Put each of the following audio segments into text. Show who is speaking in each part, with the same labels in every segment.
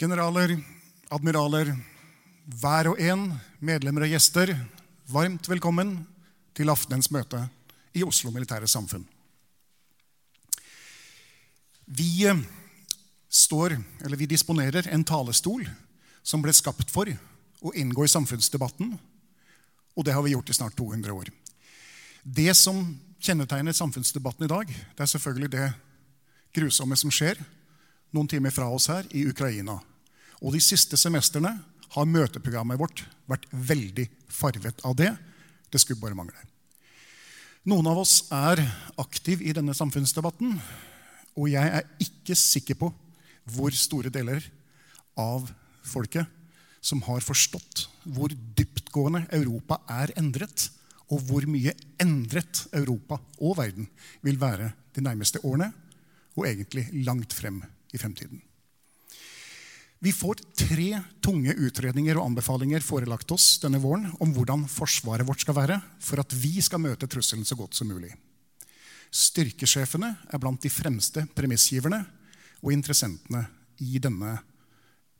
Speaker 1: Generaler, admiraler, hver og en, medlemmer og gjester, varmt velkommen til aftenens møte i Oslo Militære Samfunn. Vi eh, står, eller vi disponerer en talestol som ble skapt for å inngå i samfunnsdebatten, og det har vi gjort i snart 200 år. Det som kjennetegner samfunnsdebatten i dag, det er selvfølgelig det grusomme som skjer noen timer fra oss her i Ukraina. Og de siste semestrene har møteprogrammet vårt vært veldig farvet av det. Det skulle bare mangle. Noen av oss er aktiv i denne samfunnsdebatten, og jeg er ikke sikker på hvor store deler av folket som har forstått hvor dyptgående Europa er endret, og hvor mye endret Europa og verden vil være de nærmeste årene, og egentlig langt frem i fremtiden. Vi får tre tunge utredninger og anbefalinger forelagt oss denne våren om hvordan forsvaret vårt skal være for at vi skal møte trusselen så godt som mulig. Styrkesjefene er blant de fremste premissgiverne og interessentene i denne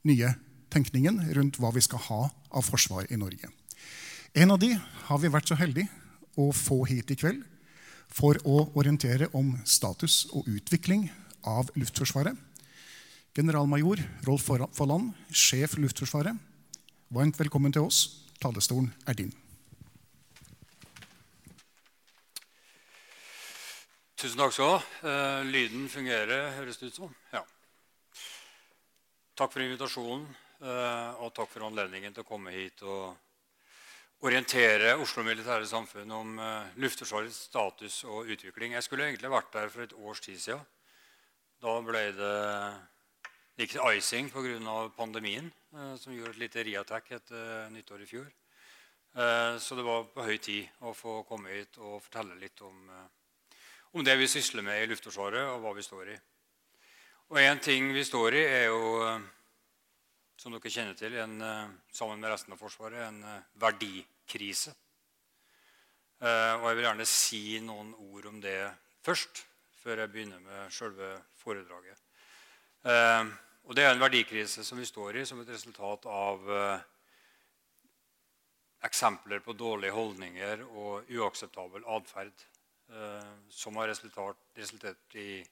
Speaker 1: nye tenkningen rundt hva vi skal ha av forsvar i Norge. En av de har vi vært så heldige å få hit i kveld for å orientere om status og utvikling av Luftforsvaret. Generalmajor Rolf Folland, sjef Luftforsvaret, varmt velkommen til oss. Talerstolen er din.
Speaker 2: Tusen takk skal du ha. Eh, lyden fungerer, høres det ut som. Ja. Takk for invitasjonen, eh, og takk for anledningen til å komme hit og orientere Oslo Militære Samfunn om eh, Luftforsvarets status og utvikling. Jeg skulle egentlig vært der for et års tid siden. Da ble det gikk til icing pga. pandemien, eh, som gjorde et lite reattack etter nyttår i fjor. Eh, så det var på høy tid å få komme hit og fortelle litt om, eh, om det vi sysler med i Luftforsvaret, og hva vi står i. Og én ting vi står i, er jo, eh, som dere kjenner til, en, eh, sammen med resten av Forsvaret, en eh, verdikrise. Eh, og jeg vil gjerne si noen ord om det først, før jeg begynner med selve foredraget. Og det er en verdikrise som vi står i som et resultat av eh, eksempler på dårlige holdninger og uakseptabel atferd eh, som har resultert, resultert i,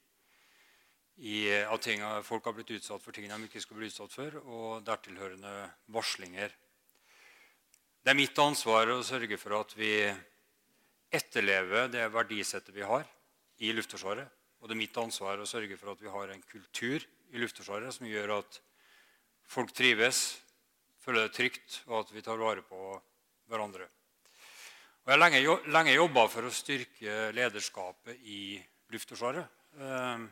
Speaker 2: i at ting, folk har blitt utsatt for ting de ikke skulle bli utsatt for, og dertilhørende varslinger. Det er mitt ansvar å sørge for at vi etterlever det verdisettet vi har i Luftforsvaret. Og det er mitt ansvar å sørge for at vi har en kultur i Luftforsvaret som gjør at folk trives, føler det trygt, og at vi tar vare på hverandre. Og jeg har lenge, lenge jobba for å styrke lederskapet i Luftforsvaret. Eh,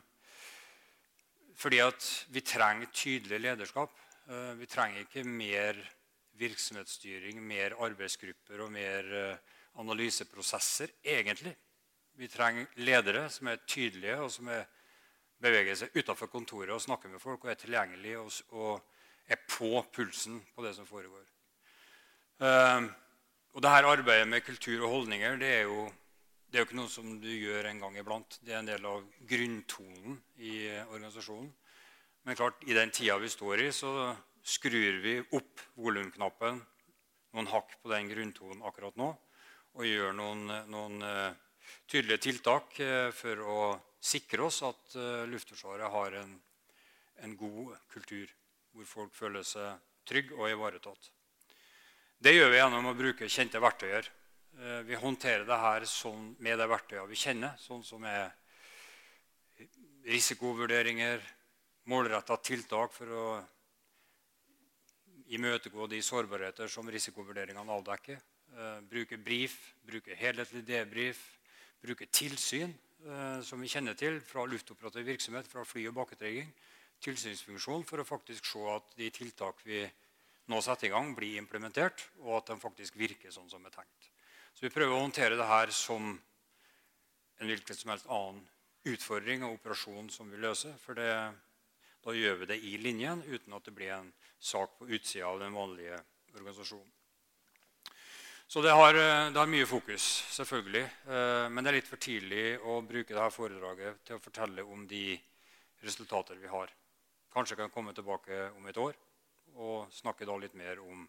Speaker 2: fordi at vi trenger tydelig lederskap. Eh, vi trenger ikke mer virksomhetsstyring, mer arbeidsgrupper og mer eh, analyseprosesser, egentlig. Vi trenger ledere som er tydelige, og som er beveger seg utafor kontoret og snakker med folk og er tilgjengelig og, og er på pulsen på det som foregår. Uh, og det her arbeidet med kultur og holdninger det er, jo, det er jo ikke noe som du gjør en gang iblant. Det er en del av grunntonen i organisasjonen. Men klart, i den tida vi står i, så skrur vi opp volumknappen noen hakk på den grunntonen akkurat nå og gjør noen, noen uh, tydelige tiltak uh, for å sikre oss at uh, Luftforsvaret har en, en, god kultur hvor folk føler seg trygge og ivaretatt. Det gjør vi gjennom å bruke kjente verktøyer. Vi håndterer det her sånn, med de verktøyene vi kjenner, sånn som er risikovurderinger, målretta tiltak for å imøtegå de sårbarheter som risikovurderingene avdekker. Eh, bruke brief, bruke helhetlig debrief, bruke tilsyn, eh, som vi kjenner til fra luftoperativ virksomhet, fra fly- og bakketrygging. Tilsynsfunksjon for å faktisk se at de tiltak vi nå setter i gang, blir implementert, og at de faktisk virker sånn som er tenkt. Så vi prøver å håndtere det her som en hvilken som helst annen utfordring og operasjon som vi løser. For det, da gjør vi det i linjen uten at det blir en sak på utsida av den vanlige organisasjonen. Så det har, eh, det har, mye fokus, selvfølgelig. Eh, men det er litt for tidlig å bruke dette foredraget til å fortelle om de resultater vi har. Kanskje kan jeg komme tilbake om et år og snakke da litt mer om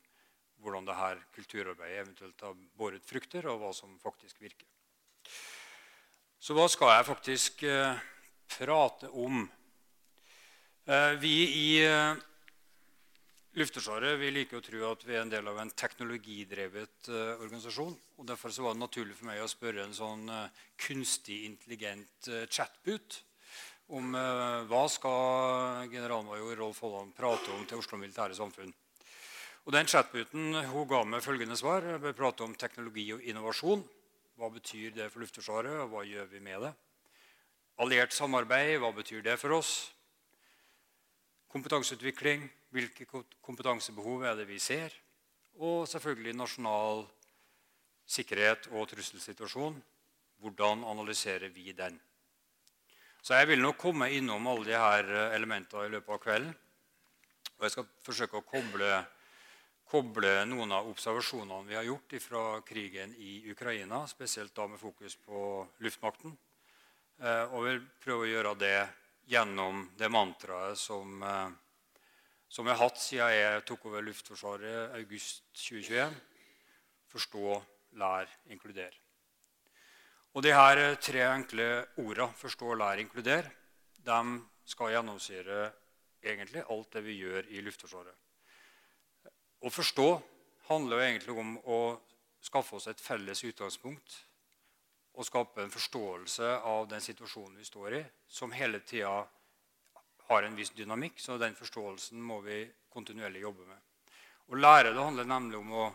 Speaker 2: hvordan dette kulturarbeidet eventuelt har båret frukter, og hva som faktisk virker. Så hva skal jeg faktisk eh, prate om? vi i Luftforsvaret vi liker å tro at vi er en del av en teknologidrevet uh, organisasjon. og Derfor var det naturlig for meg å spørre en sånn uh, kunstig intelligent uh, chatbut om hva skal generalmajor Rolf Holland prate om til Oslo Militære Samfunn. Og Den chatbuten hun ga meg følgende svar. Jeg bør prate om teknologi og innovasjon. Hva betyr det for Luftforsvaret, og hva gjør vi med det? Alliert samarbeid, hva betyr det for oss? Kompetanseutvikling, hvilke kompetansebehov er det vi ser? Og selvfølgelig nasjonal sikkerhet og trusselsituasjon. Hvordan analyserer vi den? Så Jeg vil nok komme innom alle disse elementene i løpet av kvelden. Og jeg skal forsøke å koble, koble noen av observasjonene vi har gjort fra krigen i Ukraina, spesielt da med fokus på luftmakten. Eh, og vil prøve å gjøre det gjennom det mantraet som eh, som jeg har hatt siden jeg tok over Luftforsvaret august 2021. Forstå, lær, inkludere. Og de her tre enkle ordene, forstå, lær, inkludere, de skal gjennomsyre egentlig alt det vi gjør i Luftforsvaret. Å forstå handler jo egentlig om å skaffe oss et felles utgangspunkt og skape en forståelse av den situasjonen vi står i, som hele tida har en viss dynamikk, så den forståelsen må vi kontinuerlig jobbe med. Å lære det handler nemlig om å,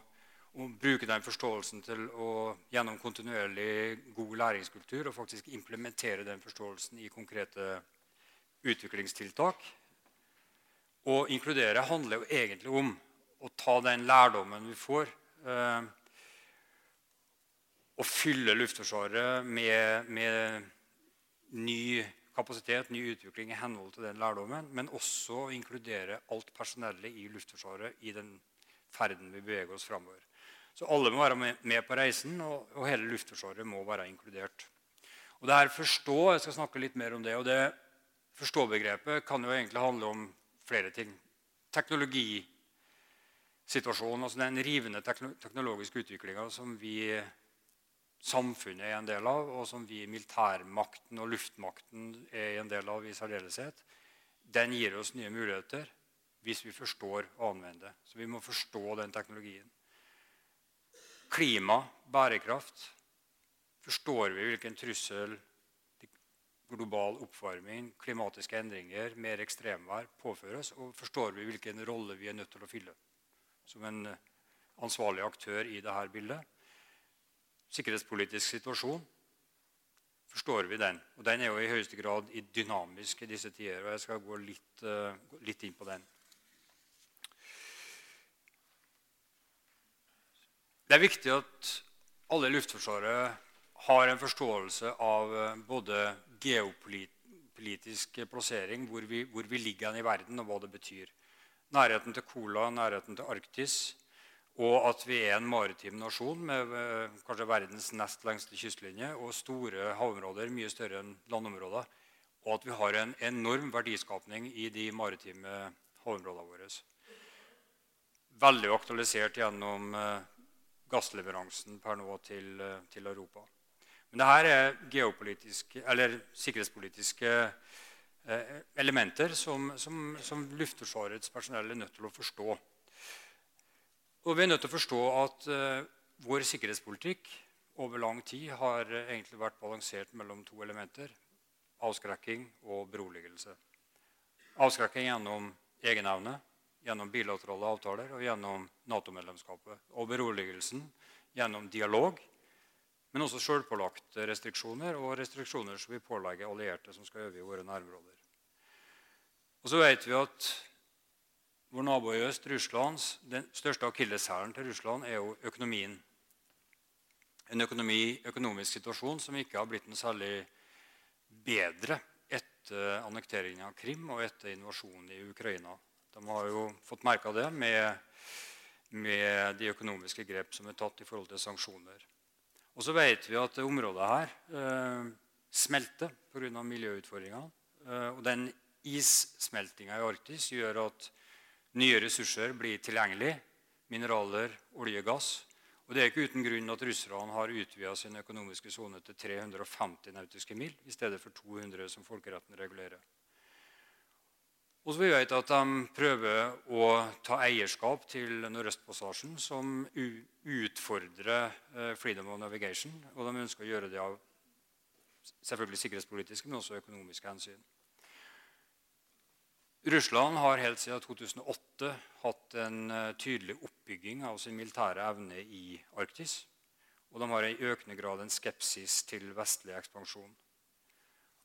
Speaker 2: å bruke den forståelsen til å gjennom kontinuerlig god læringskultur og faktisk implementere den forståelsen i konkrete utviklingstiltak. Å inkludere handler jo egentlig om å ta den lærdommen vi får, eh, og fylle Luftforsvaret med, med ny kapasitet, ny utvikling i henhold til den lærdommen, men også inkludere alt personellet i Luftforsvaret i den ferden vi beveger oss framover. Så alle må være med på reisen, og, hele Luftforsvaret må være inkludert. Og det her forstå, Jeg skal snakke litt mer om det. og det Forstå-begrepet kan jo egentlig handle om flere ting. Teknologisituasjonen, altså den rivende teknologiske utviklinga som vi samfunnet er en del av, og som vi militærmakten og luftmakten er en del av i særdeleshet, den gir oss nye muligheter hvis vi forstår å anvende det. Så vi må forstå den teknologien. Klima, bærekraft. Forstår vi hvilken trussel global oppvarming, klimatiske endringer, mer ekstremvær påføres? Og forstår vi hvilken rolle vi er nødt til å fylle som en ansvarlig aktør i dette bildet? Sikkerhetspolitisk situasjon, forstår vi den. Og den er jo i høyeste grad dynamisk i disse tider. og Jeg skal gå litt, uh, litt inn på den. Det er viktig at alle i Luftforsvaret har en forståelse av eh, både geopolitisk plassering, hvor vi, hvor vi ligger i verden, og hva det betyr. Nærheten til Kola, nærheten til Arktis, og at vi er en maritim nasjon med eh, kanskje verdens nest lengste kystlinje og store havområder, mye større enn landområder. Og at vi har en enorm verdiskapning i de maritime havområdene våre. Veldig aktualisert gjennom eh, gassleveransen per nå til, eh, til Europa. Men dette er sikkerhetspolitiske elementer som, som, som Luftforsvarets personell er nødt til å forstå. Og vi er nødt til å forstå at uh, vår sikkerhetspolitikk over lang tid har uh, egentlig vært balansert mellom to elementer. Avskrekking og beroligelse. Avskrekking gjennom egenevne, gjennom bilaterale avtaler og gjennom Nato-medlemskapet. Og beroligelsen gjennom dialog, men også sjølpålagte restriksjoner og restriksjoner som vi pålegger allierte som skal øve i våre nærområder. Og så vet vi at vår nabo i øst, Russlands, den største akilleshælen til Russland er jo økonomien. En økonomi, økonomisk situasjon som ikke har blitt noe særlig bedre etter annekteringen av Krim og etter invasjonen i Ukraina. De har jo fått merka det med, med, de økonomiske grep som er tatt i forhold til sanksjoner. Og så vet vi at området her eh, smelter pga. miljøutfordringene. Eh, og den issmeltinga i Arktis gjør at nye ressurser blir tilgjengelig. Mineraler, olje, gass. Og Det er ikke uten grunn at russerne har utvida sin økonomiske sone til 350 nautiske mil i stedet for 200 som folkeretten regulerer. Og så vi vet at De prøver å ta eierskap til Nordøstpassasjen, som utfordrer eh, freedom of navigation. Og de ønsker å gjøre det av selvfølgelig sikkerhetspolitiske, men også økonomiske hensyn. Russland har helt siden 2008 hatt en eh, tydelig oppbygging av sin militære evne i Arktis. Og de har i økende grad en skepsis til vestlig ekspansjon.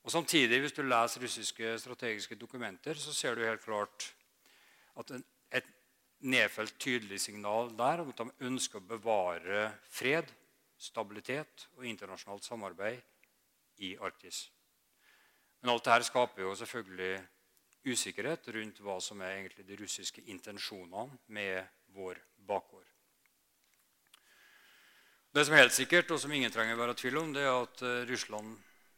Speaker 2: Og Samtidig, hvis du leser russiske strategiske dokumenter, så ser du helt klart at et nedfelt tydelig signal der om at de ønsker å bevare fred, stabilitet og internasjonalt samarbeid i Arktis. Men alt dette skaper jo selvfølgelig usikkerhet rundt hva som er egentlig de russiske intensjonene med vår bakgård. Det som er helt sikkert, og som ingen trenger å være i tvil om, det er at eh, Russland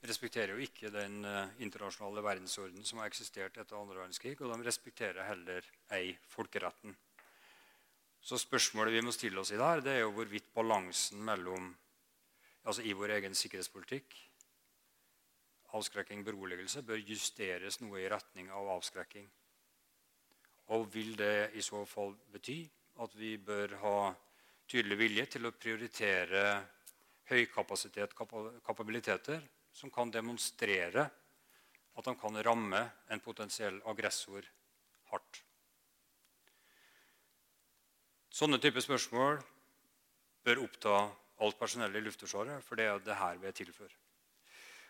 Speaker 2: respekterer jo ikke den uh, internasjonale verdensorden som har eksistert etter andre verdenskrig, og de respekterer heller ei folkeretten. Så spørsmålet vi må stille oss i der, det er jo hvorvidt balansen mellom altså i vår egen sikkerhetspolitikk avskrekking beroligelse bør justeres noe i retning av avskrekking. Og vil det i så fall bety at vi bør ha tydelig vilje til å prioritere høykapasitet kapabiliteter som kan demonstrere at de kan ramme en potensiell aggressor hardt. Sånne typer spørsmål bør oppta alt personell i Luftforsvaret, for det er det her vi er til for.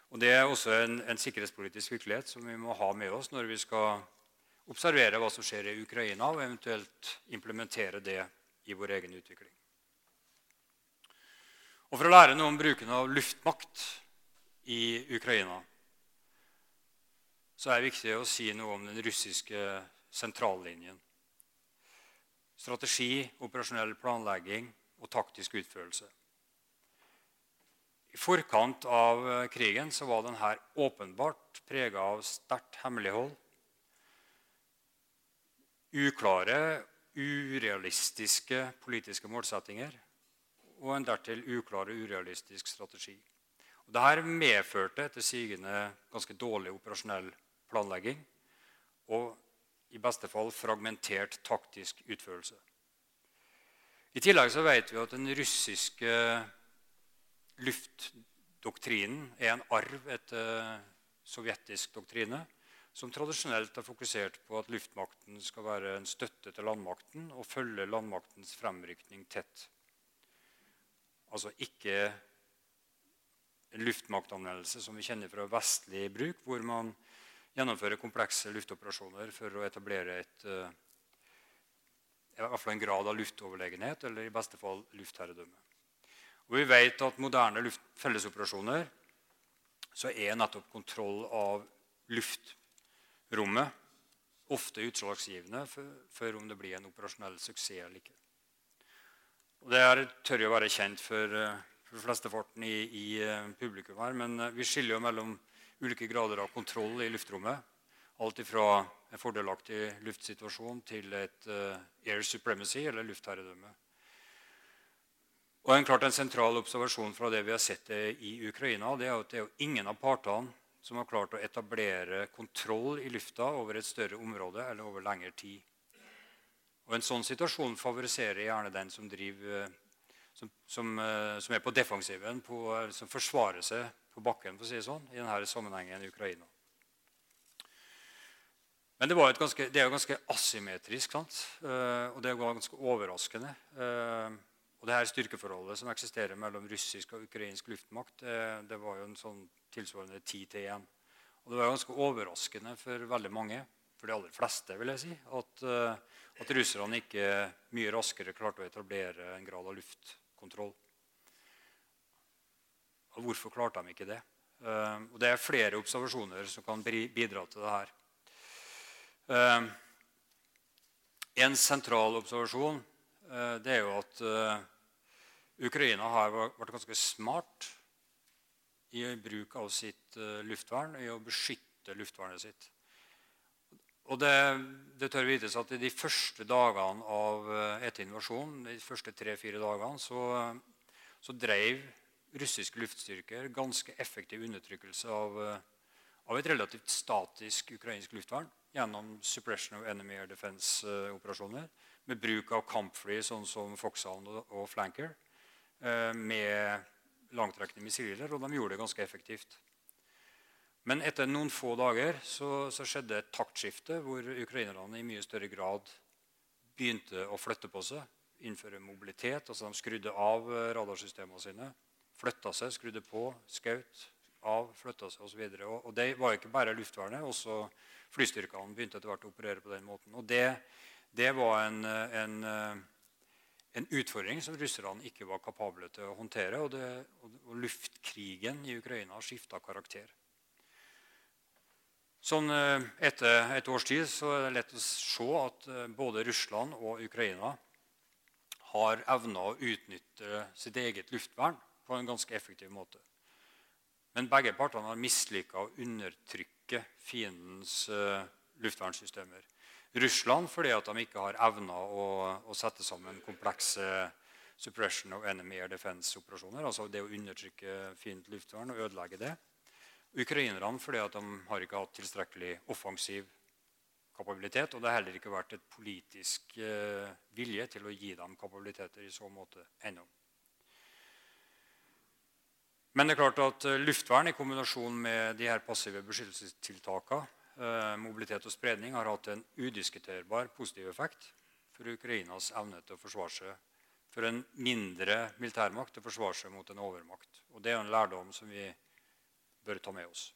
Speaker 2: Og Det er også en, en, sikkerhetspolitisk virkelighet som vi må ha med oss når vi skal observere hva som skjer i Ukraina, og eventuelt implementere det i vår egen utvikling. Og For å lære noe om bruken av luftmakt i Ukraina, så er det viktig å si noe om den russiske sentrallinjen. Strategi, operasjonell planlegging og taktisk utførelse. I forkant av krigen så var denne åpenbart prega av sterkt hemmelighold. Uklare, urealistiske politiske målsettinger og en dertil uklar og urealistisk strategi. Dette medførte etter sigende ganske dårlig operasjonell planlegging og i beste fall fragmentert taktisk utførelse. I tillegg så vet vi at den russiske luftdoktrinen er en arv etter sovjetisk doktrine, som tradisjonelt har fokusert på at luftmakten skal være en støtte til landmakten og følge landmaktens fremrykning tett. Altså ikke en luftmaktanvendelse som vi kjenner fra vestlig bruk, hvor man gjennomfører komplekse luftoperasjoner for å etablere et, eh, i hvert fall en grad av luftoverlegenhet, eller i beste fall luftherredømme. Og vi vet at moderne fellesoperasjoner så er nettopp kontroll av luftrommet ofte utslagsgivende for, for, om det blir en operasjonell suksess eller ikke. Og det er, tør jo være kjent for, eh, for flesteparten i, i eh, publikum her, men vi skiller jo mellom ulike grader av kontroll i luftrommet. Alt ifra en fordelaktig luftsituasjon til et uh, air supremacy, eller luftherredømme. Og en, klart en sentral observasjon fra det vi har sett i Ukraina, det er at det er ingen av partene som har klart å etablere kontroll i lufta over et større område eller over lengre tid. Og En sånn situasjon favoriserer gjerne den som, driver, som, som, eh, som er på defensiven, på, som forsvarer seg på bakken for å si det sånn, i denne sammenhengen i Ukraina. Men det, ganske, det er jo ganske asymmetrisk, sant? Eh, og det er ganske overraskende. Og det her styrkeforholdet som eksisterer mellom russisk og ukrainsk luftmakt, det, det var jo en sånn tilsvarende 10 til 1. Og det var ganske overraskende for veldig mange, for de aller fleste, vil jeg si, at, uh, at russerne ikke mye raskere klarte å etablere en grad av luftkontroll. Og hvorfor klarte de ikke det? Uh, og Det er flere observasjoner som kan bidra til det her. En sentral observasjon Eh, det er jo at eh, Ukraina har vært ganske smart i bruk av sitt eh, luftvern, i å beskytte luftvernet sitt. Og det, det tør vites at i de første dagene av etter invasjonen, de første tre-fire dagene, så, så, drev russiske luftstyrker ganske effektiv undertrykkelse av, av et relativt statisk ukrainsk luftvern gjennom suppression of enemy air defense-operasjoner med bruk av kampfly sånn som Foxhound og Flanker. Eh, med langtrekkende missiler, og de gjorde det ganske effektivt. Men etter noen få dager så, så skjedde et taktskifte hvor ukrainerne i mye større grad begynte å flytte på seg. Innføre mobilitet. altså De skrudde av eh, radarsystemene sine. Flytta seg, skrudde på, skaut av, flytta seg osv. Og, og, og det var ikke bare luftvernet. Også flystyrkene begynte etter hvert å operere på den måten. Og det det var en, en, en, utfordring som russerne ikke var kapable til å håndtere. Og, det, og luftkrigen i Ukraina skifta karakter. Sånn eh, Etter et års tid så er det lett å se at eh, både Russland og Ukraina har evna å utnytte sitt eget luftvern på en ganske effektiv måte. Men begge partene har mislykka å undertrykke fiendens uh, luftvernsystemer. Russland fordi at de ikke har evna å, å, sette sammen komplekse suppression of enemy air defense-operasjoner. altså Det å undertrykke fiendtlig luftvern og ødelegge det. Ukrainerne fordi at de har ikke hatt tilstrekkelig offensiv kapabilitet. Og det har heller ikke vært et politisk eh, vilje til å gi dem kapabiliteter i så måte ennå. Men det er klart at eh, luftvern i kombinasjon med de her passive beskyttelsestiltakene mobilitet og spredning har hatt en udiskuterbar positiv effekt for Ukrainas evne til å forsvare seg for en mindre militærmakt til å forsvare seg mot en overmakt. Og Det er en lærdom som vi bør ta med oss.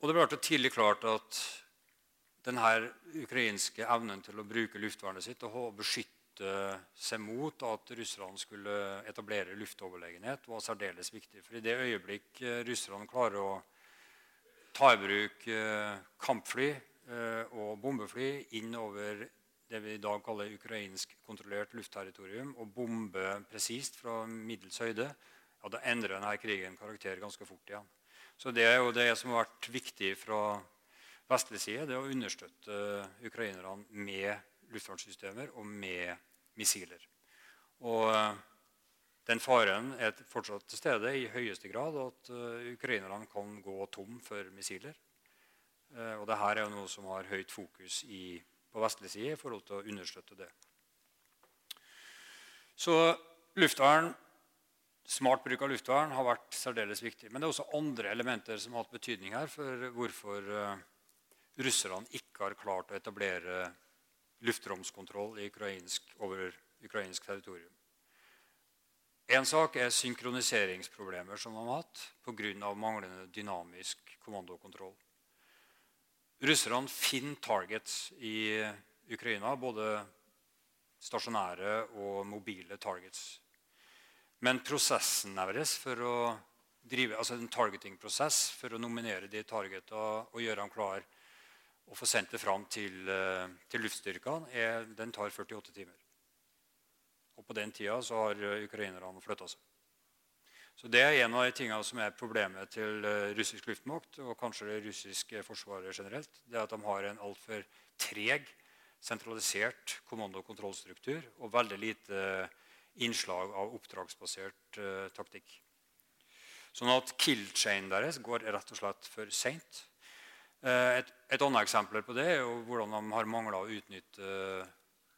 Speaker 2: Og Det ble tidlig klart at denne ukrainske evnen til å bruke luftvernet sitt og beskytte beskytte seg mot at russerne skulle etablere luftoverlegenhet, var særdeles viktig. For i det øyeblikk eh, russerne klarer å ta i bruk eh, kampfly eh, og bombefly inn over det vi i dag kaller ukrainsk kontrollert luftterritorium, og bombe presist fra middels høyde, ja, da endrer denne krigen karakter ganske fort igjen. Så det er jo det som har vært viktig fra vestlig side, det å understøtte ukrainerne med luftvernsystemer og med missiler. Og eh, den faren er fortsatt til stede i høyeste grad at uh, ukrainerne kan gå tom for missiler. Uh, og dette er noe som har høyt fokus i, på vestlig side i forhold til å understøtte det. Så luftvern, smart bruk av luftvern har vært særdeles viktig. Men det er også andre elementer som har hatt betydning her for hvorfor russerne ikke har klart å etablere luftromskontroll ukrainsk, over ukrainsk territorium. En sak er synkroniseringsproblemer som man har hatt pga. manglende dynamisk kommandokontroll. Russerne finner targets i Ukraina, både stasjonære og mobile targets. Men prosessen deres for å drive altså en targeting-prosess for å nominere de targeta og gjøre dem klar og få sendt det fram til, eh, til luftstyrkene, den tar 48 timer. Og på den tida så har eh, ukrainerne flytta seg. Så Det er en av de tingene som er problemet til eh, russisk luftmakt og kanskje det russiske forsvaret generelt. det er At de har en altfor treg, sentralisert kommando- og kontrollstruktur og veldig lite innslag av oppdragsbasert uh, taktikk. Sånn at kill-chainen deres går rett og slett for seint. Uh, et, et, annet eksempel på det er jo hvordan de har mangla å utnytte uh,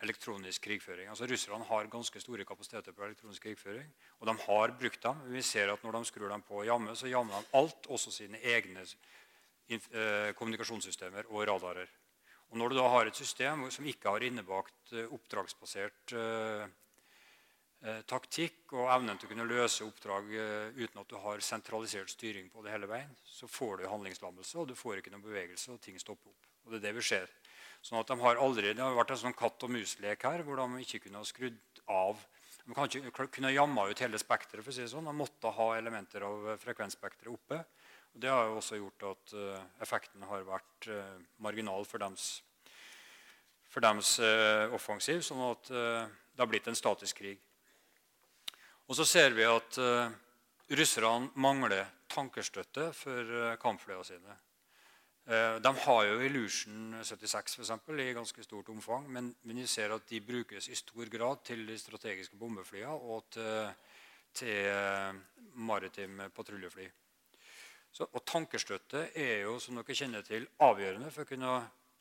Speaker 2: elektronisk krigføring. Altså Russerne har ganske store kapasiteter på elektronisk krigføring. Og de har brukt dem. Vi ser at Når de skrur dem på jamme, så jammer de alt, også sine egne eh, kommunikasjonssystemer og radarer. Og Når du da har et system som ikke har innebakt eh, oppdragsbasert eh, eh, taktikk og evnen til å kunne løse oppdrag eh, uten at du har sentralisert styring på det hele veien, så får du handlingslammelse, og du får ikke noen bevegelse, og ting stopper opp. Og det er det vi ser. Sånn at de har aldri, Det har vært en sånn katt og mus-lek her, hvor de ikke kunne ha skrudd av De kan ikke kunne jamma ut hele spekteret. Si sånn. De måtte ha elementer av frekvensspekteret oppe. Og det har jo også gjort at effekten har vært marginal for deres, for deres offensiv. Sånn at det har blitt en statisk krig. Og så ser vi at russerne mangler tankestøtte for kampflyene sine. Uh, de har jo Illusion 76 for eksempel, i ganske stort omfang, men, vi ser at de brukes i stor grad til de strategiske bombeflyene og til, til maritime patruljefly. Og Tankestøtte er jo som dere kjenner til, avgjørende for å kunne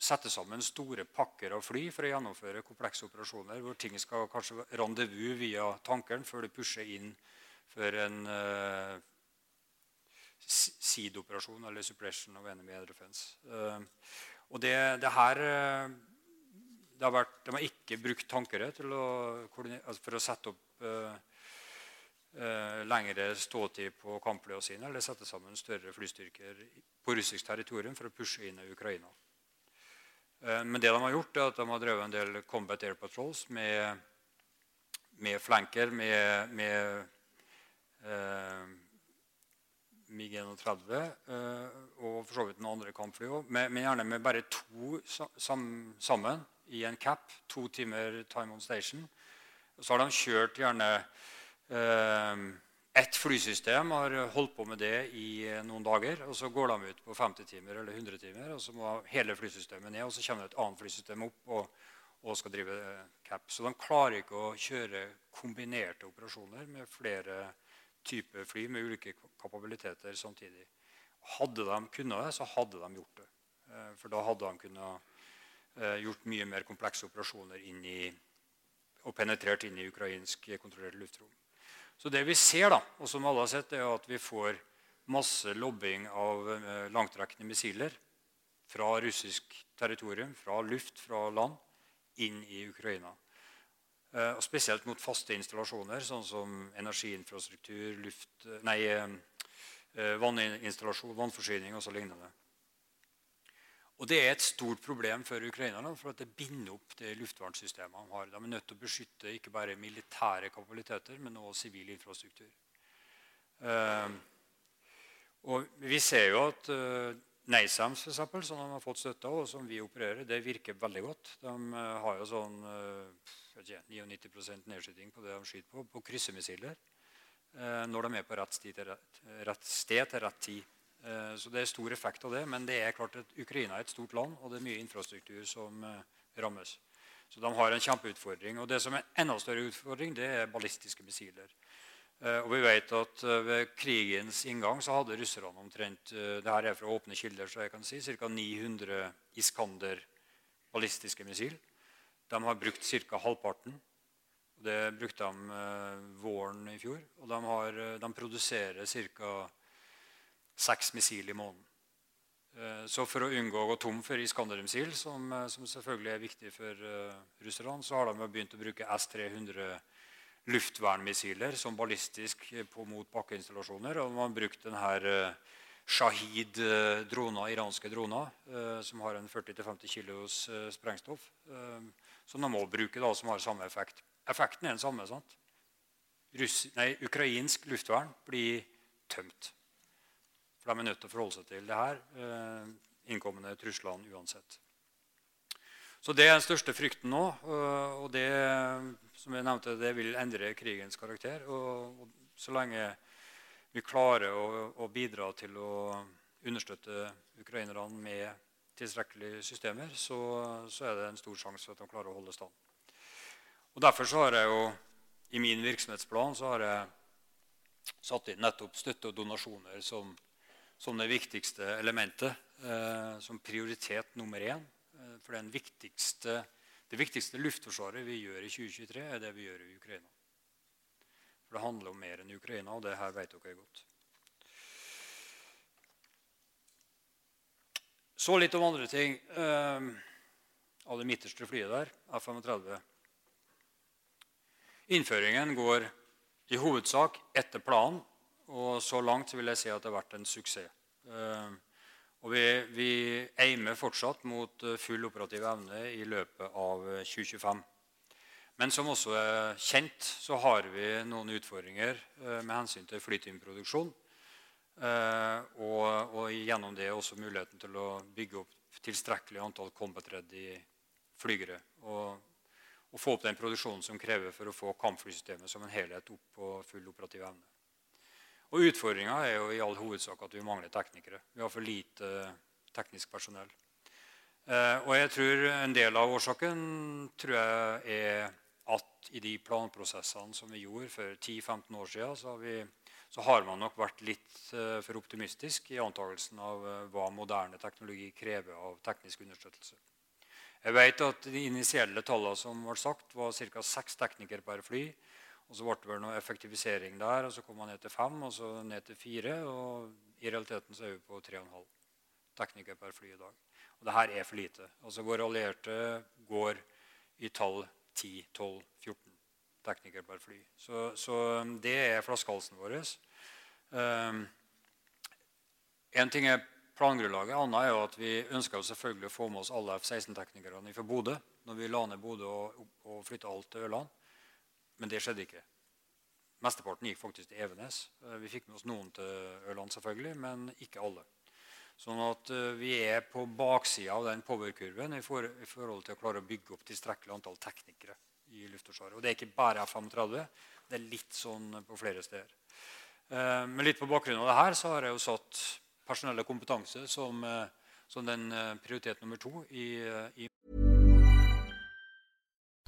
Speaker 2: sette sammen store pakker av fly for å gjennomføre komplekse operasjoner hvor ting skal kanskje rendezvous via tankeren før det pusher inn for en uh, SEED-operasjon, eller Suppression of Enemy Defense. Uh, og det, det her uh, det har vært, De har ikke brukt tankere å, altså for å sette opp lengre ståtid på kampflyene sine eller sette sammen større flystyrker på russisk territorium for å pushe inn i Ukraina. Men det de har gjort, er at de har drevet en del combat air patrols med, med flanker, med, med MiG-31 eh, og for så vidt noen andre kampfly òg, men gjerne med bare to sammen i en cap. To timer time on station. Så har de kjørt gjerne eh, ett flysystem har holdt på med det i noen dager. og Så går de ut på 50 timer eller 100 timer, og så må hele flysystemet ned. og Så kommer det et annet flysystem opp og, og skal drive cap. Så de klarer ikke å kjøre kombinerte operasjoner med flere typer fly med ulike kapabiliteter samtidig. Hadde de kunnet det, så hadde de gjort det. Eh, for da hadde de kunnet eh, gjort mye mer komplekse operasjoner i, og penetrert inn i ukrainsk kontrollert luftrom. Så det vi ser, da, og som alle har sett, er at vi får masse lobbing av eh, langtrekkende missiler fra russisk territorium, fra luft, fra land, inn i Ukraina. Eh, og spesielt mot faste installasjoner, sånn som energiinfrastruktur, luft, nei, eh, vanninstallasjon, vannforsyning osv. Og Det er et stort problem for ukrainerne, for det binder opp det luftvernsystemet de har. De er nødt til å beskytte ikke bare militære kapabiliteter, men også sivil infrastruktur. Uh, og Vi ser jo at uh, NASAMS, for eksempel, som de har fått støtte av, og som vi opererer, det virker veldig godt. De uh, har jo sånn 99% nedskyting på det de skyter på, på kryssemissiler. Når de er på rett sted til rett, rett, sted til rett tid. Eh, så det er stor effekt av det. Men det er klart at Ukraina er et stort land, og det er mye infrastruktur som eh, rammes. Så de har en kjempeutfordring. Og det som er enda større utfordring, det er ballistiske missiler. Og vi vet at Ved krigens inngang så hadde russerne omtrent det her er fra åpne kilder, så jeg kan si, ca. 900 Iskander ballistiske missiler. De har brukt ca. halvparten. Det brukte de eh, våren i fjor. Og de, har, eh, de produserer ca. seks missiler i måneden. Eh, så for å unngå å gå tom for Iskander-missil, som, som, selvfølgelig er viktig for uh, russerne, så har de begynt å bruke S-300 luftvernmissiler som ballistisk på mot bakkeinstallasjoner. Og de har brukt denne uh, Shahid-droner, iranske droner, uh, som har en 40-50 kilos sprengstoff. Uh, som de må bruke, da, som har samme effekt. Effekten er den samme. sant? Russ, nei, ukrainsk luftvern blir tømt. For de er nødt til å forholde seg til det her eh, innkommende truslene uansett. Så Det er den største frykten nå. Eh, og det som jeg nevnte, det vil endre krigens karakter. Og, så lenge vi klarer å, å, bidra til å understøtte ukrainerne med tilstrekkelige systemer, så, så, er det en stor sjanse for at de klarer å holde stand. Og Derfor så har jeg jo i min virksomhetsplan så har jeg satt inn nettopp støtte og donasjoner som, som det viktigste elementet. Eh, som prioritet nummer én. Eh, for viktigste, det viktigste luftforsvaret vi gjør i 2023, er det vi gjør i Ukraina. For det handler om mer enn Ukraina, og det her vet dere godt. Så litt om andre ting. Eh, av det midterste flyet der, F-35. Innføringen går i hovedsak etter planen. Og så langt vil jeg si at det har vært en suksess. Eh, og vi, vi eimer fortsatt mot eh, full operativ evne i løpet av 2025. Men som også er kjent, så har vi noen utfordringer med hensyn til flytimeproduksjon. Og, og, gjennom det også muligheten til å bygge opp tilstrekkelig antall combat-ready flygere. Og og få opp den produksjonen som krever for å få kampflysystemet som en helhet opp på full operativ evne. Og Utfordringa er jo i all hovedsak at vi mangler teknikere. Vi har for lite teknisk personell. Eh, og jeg tror En del av årsaken tror jeg er at i de planprosessene som vi gjorde for 10-15 år siden, så har, vi, så har, man nok vært litt eh, for optimistisk i antakelsen av eh, hva moderne teknologi krever av teknisk understøttelse. Jeg vet at De initielle tallene som ble sagt, var ca. seks teknikere per fly. Og Så ble det vel noe effektivisering der, og så kom man ned til fem og så ned til fire. Og I realiteten så er vi på tre og en halv teknikere per fly i dag. Og det her er for lite. Altså Våre allierte går i tall 10-12-14 teknikere per fly. Så, så, um, det er flaskehalsen vår. Um, en ting er plangrunnlaget. Anna er jo at Vi ønska selvfølgelig å få med oss alle F-16-teknikerne fra Bodø når vi la ned Bodø og, og flytta alt til Ørland. Men det skjedde ikke. Mesteparten gikk faktisk til Evenes. Eh, vi fikk med oss noen til Ørland, selvfølgelig, men ikke alle. Sånn at uh, Vi er på baksida av den power-kurven i, i, forhold til å klare å bygge opp tilstrekkelig antall teknikere i Luftforsvaret. Og det er ikke bare F-35. Det er litt sånn på flere steder. Uh, men litt på bakgrunn av det her så har jeg jo satt personell og kompetanse som, eh, som den eh, prioritet nummer to i, eh, i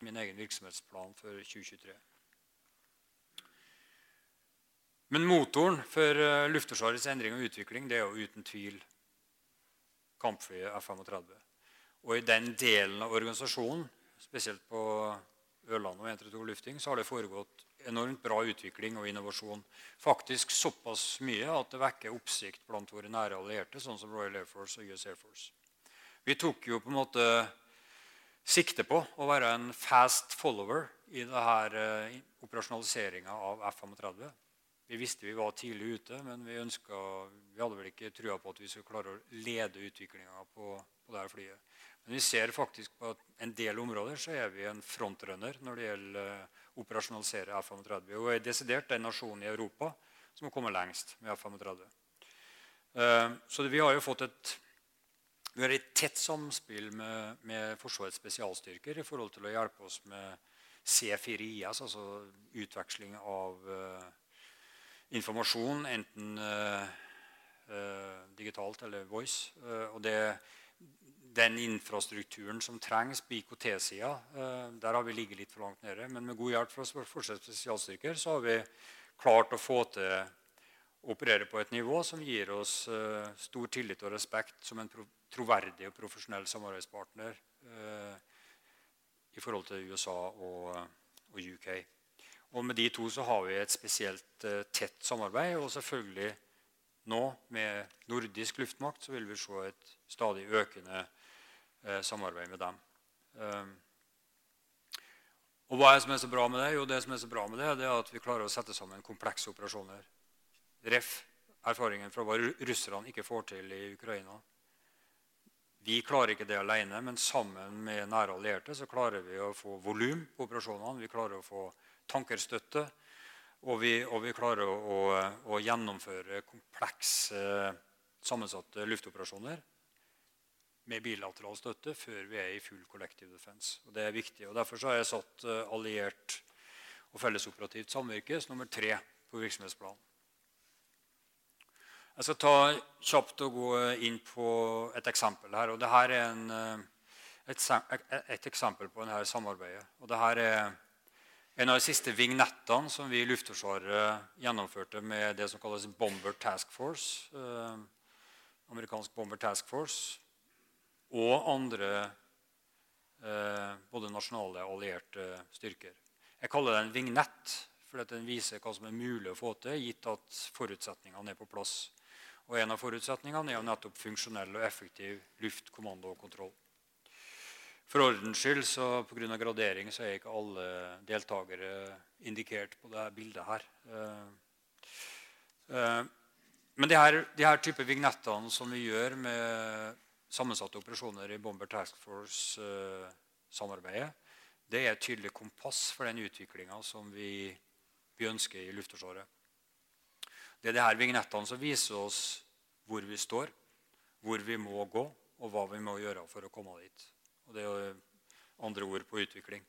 Speaker 2: Min egen virksomhetsplan for 2023. Men motoren for uh, Luftforsvarets endring og utvikling det er jo uten tvil kampflyet F-35. Og i den delen av organisasjonen, spesielt på Ørland og 132 Lufting, så har det foregått enormt bra utvikling og innovasjon. Faktisk såpass mye at det vekker oppsikt blant våre nære allierte, sånn som Royal Air Force og US Air Force. Vi tok jo på en måte sikte på å være en fast follower i denne eh, operasjonaliseringa av F-35. Vi visste vi var tidlig ute, men vi, ønsket, vi hadde vel ikke trua på at vi skulle klare å lede utviklinga på, på dette flyet. Men vi ser faktisk på at en del områder så er vi en frontrunner når det gjelder å uh, operasjonalisere F-35. Og er desidert den nasjonen i Europa som har kommet lengst med F-35. Uh, så vi har jo fått et vi har et tett samspill med, med Forsvarets spesialstyrker i forhold til å hjelpe oss med C4IS, altså utveksling av uh, informasjon, enten uh, uh, digitalt eller voice. og det, den infrastrukturen som trengs på IKT-sida, der har vi ligget litt for langt nede. Men med god hjelp fra Forsvarets spesialstyrker så har vi klart å få til å operere på et nivå som gir oss stor tillit og respekt som en troverdig og profesjonell samarbeidspartner i forhold til USA og, og, UK. Og med de to så har vi et spesielt uh, tett samarbeid. Og selvfølgelig nå med nordisk luftmakt så vil vi se et stadig økende samarbeid med dem. Og hva er det som er så bra med det? Jo, det som er så bra med det, det er at vi klarer å sette sammen komplekse operasjoner. Ref. erfaringen fra hva russerne ikke får til i Ukraina. Vi klarer ikke det alene, men sammen med nære allierte så klarer vi å få volum på operasjonene. Vi klarer å få tankerstøtte. Og vi, og vi klarer å, å, å, gjennomføre komplekse, sammensatte luftoperasjoner med bilateral støtte før vi er i full collective defense. Og det er viktig. og Derfor har jeg satt eh, alliert og fellesoperativt samvirke som nummer tre på virksomhetsplanen. Jeg skal ta kjapt og gå inn på et eksempel her. og det her er en, eh, et, et, eksempel på dette samarbeidet. Og det her er en av de siste vignettene som vi i Luftforsvaret gjennomførte med det som kalles Bomber Task Force. Eh, amerikansk Bomber Task Force. Og andre eh, både nasjonale og allierte styrker. Jeg kaller det en vignett, fordi den viser hva som er mulig å få til, gitt at forutsetningene er på plass. Og En av forutsetningene er jo nettopp funksjonell og effektiv luftkommando og kontroll. For ordens skyld, så pga. gradering, så er ikke alle deltakere indikert på dette bildet her. Eh, eh, men de her, de her type vignettene som vi gjør med sammensatte operasjoner i Bomber Task Force-samarbeidet, det er et tydelig kompass for den utviklinga som vi, vi ønsker i Luftforsvaret. Det er disse vignettene som viser oss hvor vi står, hvor vi må gå, og hva vi må gjøre for å komme dit. Og Det er andre ord på utvikling.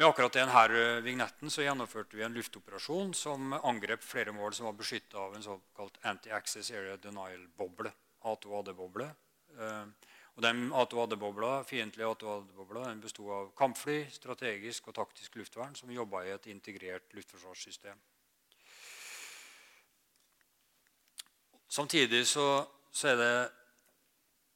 Speaker 2: I akkurat denne eh, vignetten så gjennomførte vi en luftoperasjon som angrep flere mål som var beskytta av en såkalt Anti-Access Area Denial-boble. A2AD-boble. Eh, og den A2AD-bobla, Fiendtlige A2AD-bobla bestod besto av kampfly, strategisk og taktisk luftvern som jobba i et integrert luftforsvarssystem. Samtidig så, så, er det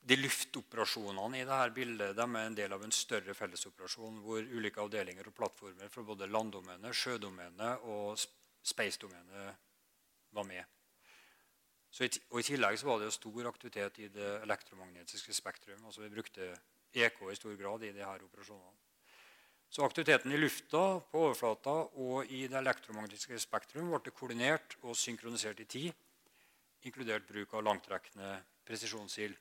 Speaker 2: de luftoperasjonene i dette bildet de er en del av en større fellesoperasjon hvor ulike avdelinger og plattformer fra både landdomene, sjødomene og space-domene var med. I, og I tillegg så var det stor aktivitet i det elektromagnetiske spektrum. altså Vi brukte EK i stor grad i disse operasjonene. Så aktiviteten i lufta, på overflata og i det elektromagnetiske spektrum ble koordinert og synkronisert i tid inkludert bruk av langtrekkende presisjonsild.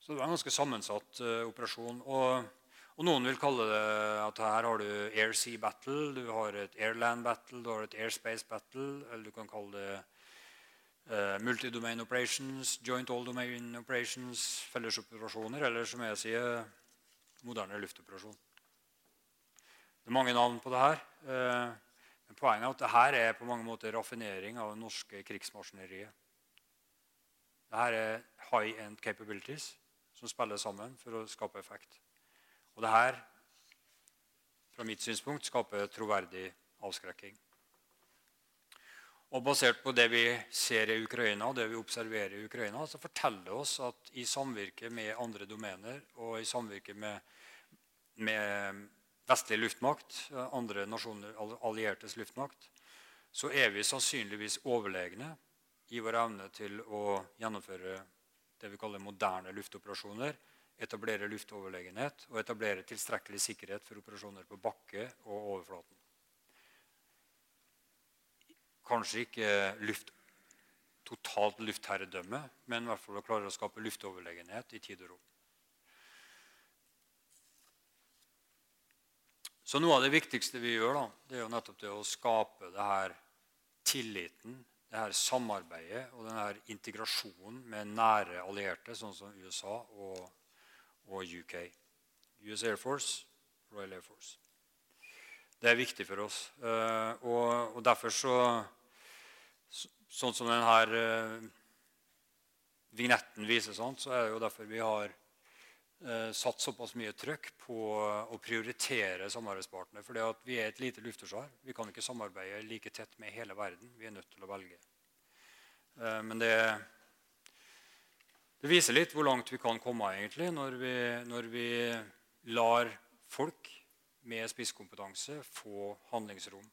Speaker 2: Så det var en ganske sammensatt uh, operasjon. Og, og, Noen vil kalle det at her har du air-sea battle, du har et airland battle, du har et airspace battle, eller du kan kalle det uh, multidomain operations, joint all domain operations, fellesoperasjoner, eller som jeg sier, moderne luftoperasjon. Det er mange navn på det her. Uh, men poenget er at dette er på mange måter raffinering av det norske krigsmaskineriet. Dette er high end capabilities som spiller sammen for å skape effekt. Og det her, fra mitt synspunkt, skaper troverdig avskrekking. Og Basert på det vi ser i Ukraina og det vi observerer i Ukraina, så forteller det oss at i samvirke med andre domener og i samvirke med, med vestlig luftmakt, andre nasjoner, alliertes luftmakt, så er vi sannsynligvis overlegne i vår evne til å gjennomføre det vi kaller moderne luftoperasjoner, etablere luftoverlegenhet og etablere tilstrekkelig sikkerhet for operasjoner på bakke og overflaten. Kanskje ikke luft, totalt luftherredømme, men i hvert fall å klare å skape luftoverlegenhet i tid og rom. Så Noe av det viktigste vi gjør, da, det er jo nettopp det å skape det her tilliten det her samarbeidet og denne integrasjonen med nære allierte, sånn som USA og, og UK. US Air Force, Royal Air Force. Det er viktig for oss. Og, og derfor så Sånn som denne uh, vignetten viser, sånn, så er det jo derfor vi har satt såpass mye trøkk på å prioritere samarbeidspartnere. For vi er et lite luftforsvar. Vi kan ikke samarbeide like tett med hele verden. Vi er nødt til å velge. Uh, men det, det, viser litt hvor langt vi kan komme egentlig når vi, når vi lar folk med spisskompetanse få handlingsrom.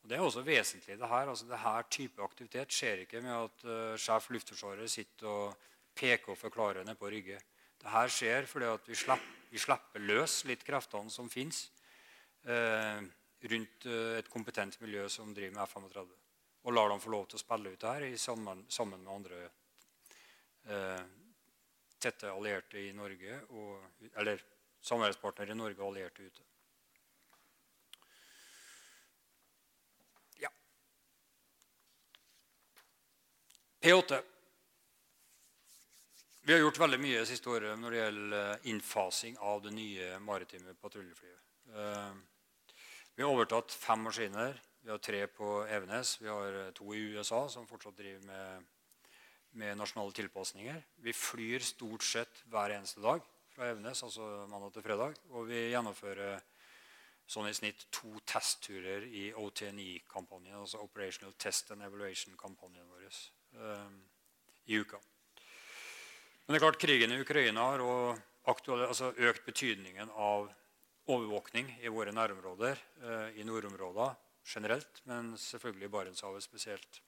Speaker 2: Og Det er også vesentlig. det her. Altså, det her type aktivitet skjer ikke med at uh, sjef Luftforsvaret sitter og peker og forklarer ned på Rygge. Det her skjer fordi vi slipper, vi slipper løs litt kreftene som fins eh, rundt uh, et kompetent miljø som driver med F-35. Og lar dem få lov til å spille ut det her sammen, sammen, med andre tette allierte i Norge, og, eller samarbeidspartnere i Norge og allierte ute. P8. Vi har gjort veldig mye siste året når det gjelder eh, innfasing av det nye maritime patruljeflyet. Eh, vi har overtatt fem maskiner. Vi har tre på Evenes. Vi har eh, to i USA, som fortsatt driver med, med nasjonale tilpasninger. Vi flyr stort sett hver eneste dag fra Evenes, altså mandag til fredag. Og vi gjennomfører sånn i snitt to testturer i OTNI-kampanjen, altså Operational Test and Evaluation-kampanjen vår. I uka. Men det er klart krigen i Ukraina har altså økt betydningen av overvåkning i våre nærområder, eh, i nordområder generelt, men selvfølgelig i Barentshavet spesielt.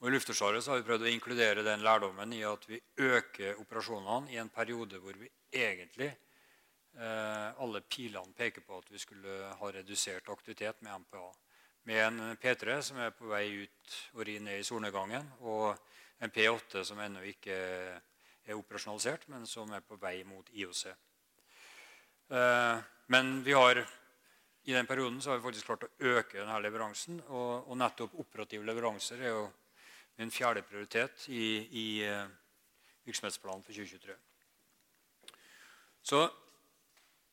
Speaker 2: Og I Luftforsvaret har vi prøvd å inkludere den lærdommen i at vi øker operasjonene i en periode hvor vi egentlig eh, alle pilene peker på at vi skulle ha redusert aktivitet med MPA med en P3 som er på vei ut og ri ned i solnedgangen, og en P8 som ennå ikke er operasjonalisert, men som er på vei mot IOC. Eh, men vi har, i den perioden så har vi faktisk klart å øke denne leveransen. Og, og nettopp operative leveranser er jo min fjerde prioritet i, i uh, virksomhetsplanen for 2023. Så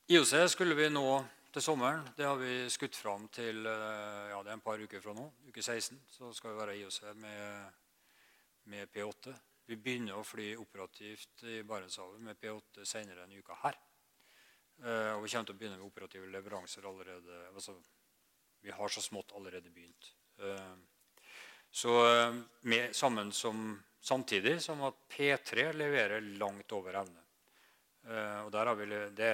Speaker 2: IOC skulle vi nå til sommeren. Det har vi skutt fram til eh, ja, det er en par uker fra nå. Uke 16 så skal vi være IOC med, med P8. Vi begynner å fly operativt i Barentshavet med P8 senere denne uka her. Uh, og vi kommer til å begynne med operative leveranser allerede. Altså, vi har så smått allerede begynt. Uh, så uh, med, som, samtidig som at P3 leverer langt over evne. og der har vi, det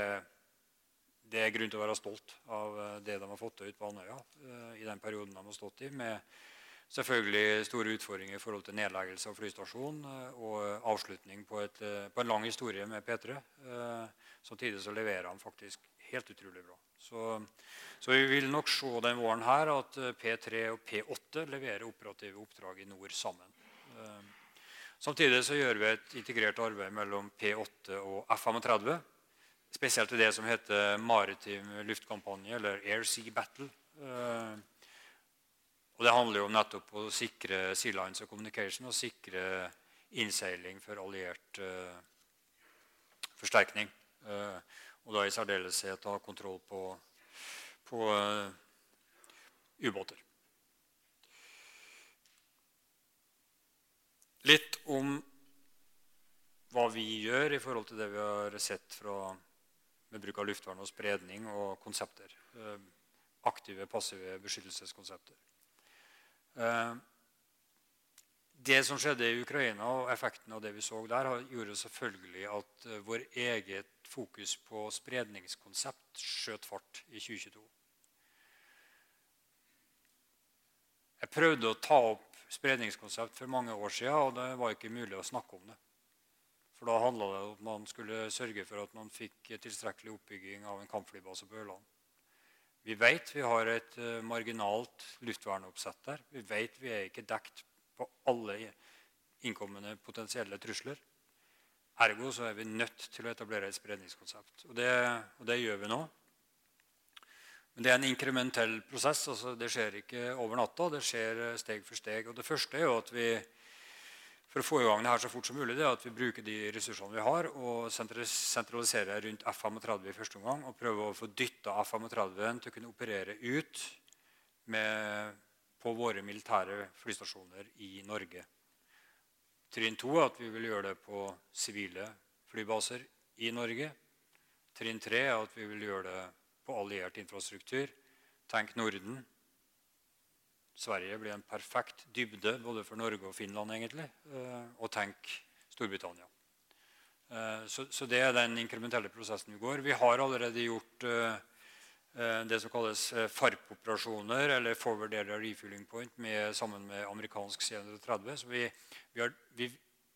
Speaker 2: det er grunn til å være stolt av eh, det de har fått til på Andøya eh, i den perioden de har stått i. med selvfølgelig store utfordringer i forhold til nedleggelse av flystasjonen eh, og avslutning på, et, på, en lang historie med P3. Samtidig så leverer han faktisk helt utrolig bra. Så, så, vi vil nok se den våren her at P3 og P8 leverer operative oppdrag i nord sammen. Samtidig så gjør vi et integrert arbeid mellom P8 og F-35 spesielt i det som heter maritim luftkampanje, eller Air Sea Battle. Og Det handler jo om nettopp å sikre Sea Lines og Communication og sikre innseiling for alliert uh, forsterkning. Uh, og da i særdeleshet ha kontroll på, på uh, ubåter. Litt om hva vi gjør i forhold til det vi har sett fra med bruk av luftvern og spredning og konsepter. Aktive, passive beskyttelseskonsepter. Eh, det som skjedde i Ukraina, og effekten av det vi så der, gjorde selvfølgelig at eh, vår eget fokus på spredningskonsept skjøt fart i 2022. Jeg prøvde å ta opp spredningskonsept for mange år siden, og det var ikke mulig å snakke om det. For da handla det om at man skulle sørge for at man fikk tilstrekkelig oppbygging av en kampflybase på Ørland. Vi vet vi har et uh, marginalt luftvernoppsett der. Vi vet vi er ikke dekt på alle innkommende potensielle trusler. Ergo så er vi nødt til å etablere et spredningskonsept. Og det, og det gjør vi nå. Men det er en inkrementell prosess. altså Det skjer ikke over natta. Det skjer steg for steg. Og det første er jo at vi for å få i gang det her så fort som mulig, det er at vi bruker de ressursene vi har, og sentraliserer rundt F-35 i første omgang. Og prøver å få dytta F-35 til å kunne operere ut med, på våre militære flystasjoner i Norge. Trinn to er at vi vil gjøre det på sivile flybaser i Norge. Trinn tre er at vi vil gjøre det på alliert infrastruktur. Tenk Norden. Sverige blir en perfekt dybde både for Norge og Finland. egentlig, eh, Og tenk Storbritannia. Eh, så, så, det er den inkrementelle prosessen vi går. Vi har allerede gjort eh, det som kalles FARP-operasjoner, eller Forward Area Refueling Point, med, sammen med amerikansk C-130. Så vi, vi, har, vi,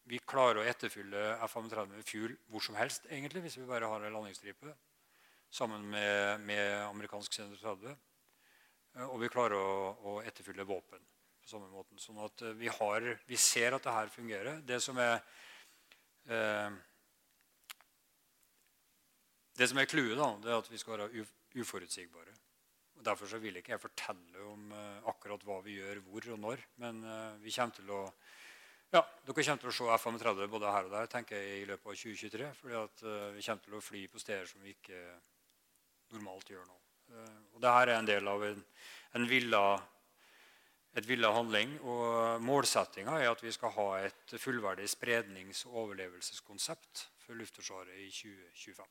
Speaker 2: vi, klarer å etterfylle F-35 med fuel hvor som helst, egentlig, hvis vi bare har en landingsstripe sammen med, med amerikansk C-130. Eh, og vi klarer å, å etterfylle våpen på samme måten. Sånn at eh, vi, har, vi ser at det her fungerer. Det som er eh, det som er clouet, er at vi skal være uforutsigbare. Og Derfor så vil ikke jeg fortelle om eh, akkurat hva vi gjør, hvor og når. Men eh, vi kommer til å, ja, dere kommer til å se F-35 både her og der tenker jeg, i løpet av 2023. fordi at uh, vi kommer til å fly på steder som vi ikke normalt gjør nå. Eh, og Dette er en del av en, en villa, et villa handling. og Målsettinga er at vi skal ha et fullverdig sprednings- og overlevelseskonsept for Luftforsvaret i 2025.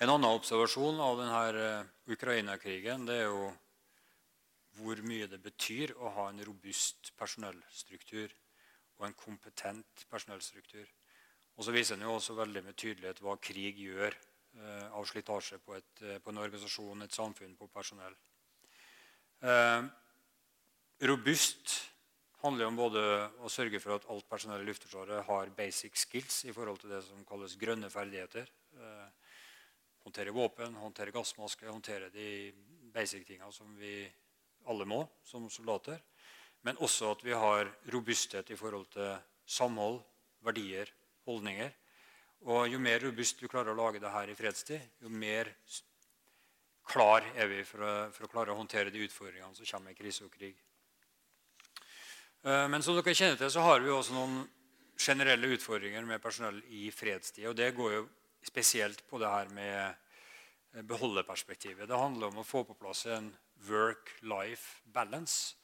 Speaker 2: En annen observasjon av denne eh, Ukraina-krigen det er jo hvor mye det betyr å ha en robust personellstruktur og en kompetent personellstruktur. Og så viser den jo også veldig med tydelighet hva krig gjør av slitasje på, et, eh, på, en organisasjon, et samfunn, på personell. Eh, robust handler om både å sørge for at alt personell i Luftforsvaret har basic skills i forhold til det som kalles grønne ferdigheter. Eh, håndtere våpen, håndtere gassmaske, håndtere de basic tinga som vi alle må som soldater. Men også at vi har robusthet i forhold til samhold, verdier, holdninger. Og jo mer robust du klarer å lage det her i fredstid, jo mer klar er vi for å, for å klare å håndtere de utfordringene som kommer i krise og krig. Eh, men som dere kjenner til, så har vi også noen generelle utfordringer med personell i fredstid. Og det går jo spesielt på det her med beholdeperspektivet. beholderperspektivet. Det handler om å få på plass en work-life balance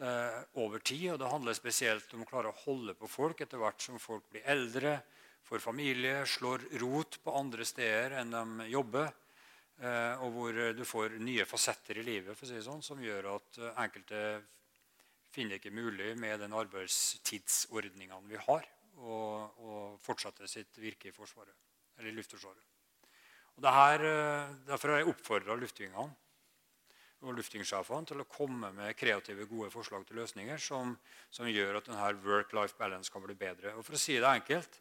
Speaker 2: eh, over tid. Og det handler spesielt om å klare å holde på folk etter hvert som folk blir eldre, for familie, slår rot på andre steder enn de jobber. Eh, og hvor du får nye fasetter i livet for å si det sånn, som gjør at eh, enkelte finner det ikke mulig med den arbeidstidsordningene vi har, å fortsette sitt virke i Forsvaret, eller Luftforsvaret. Og her, eh, derfor har jeg oppfordra luftvingene og luftingsjefene til å komme med kreative, gode forslag til løsninger som, som gjør at denne work-life balance kan bli bedre. Og for å si det enkelt,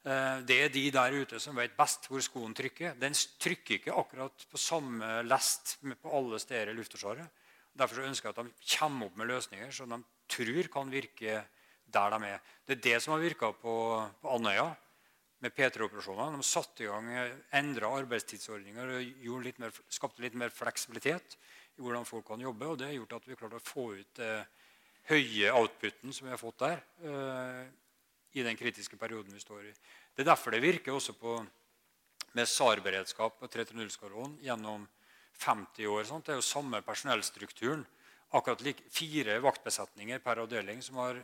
Speaker 2: det er de der ute som vet best hvor skoen trykker. Den trykker ikke akkurat på samme lest på alle steder i Luftforsvaret. Derfor ønsker jeg at de kommer opp med løsninger som de tror kan virke der de er. Det er det som har virka på, på, Andøya med P3-operasjonene. De satte i gang endra arbeidstidsordninger og litt mer, skapte litt mer fleksibilitet i hvordan folk kan jobbe. og Det har gjort at vi klarte å få ut det høye outputen som vi har fått der. I den kritiske perioden vi står i. Det er derfor det virker også på, med SAR-beredskap og 330-skvadronen gjennom 50 år. Sant? Det er jo samme personellstrukturen. Akkurat like, fire vaktbesetninger per avdeling som, har,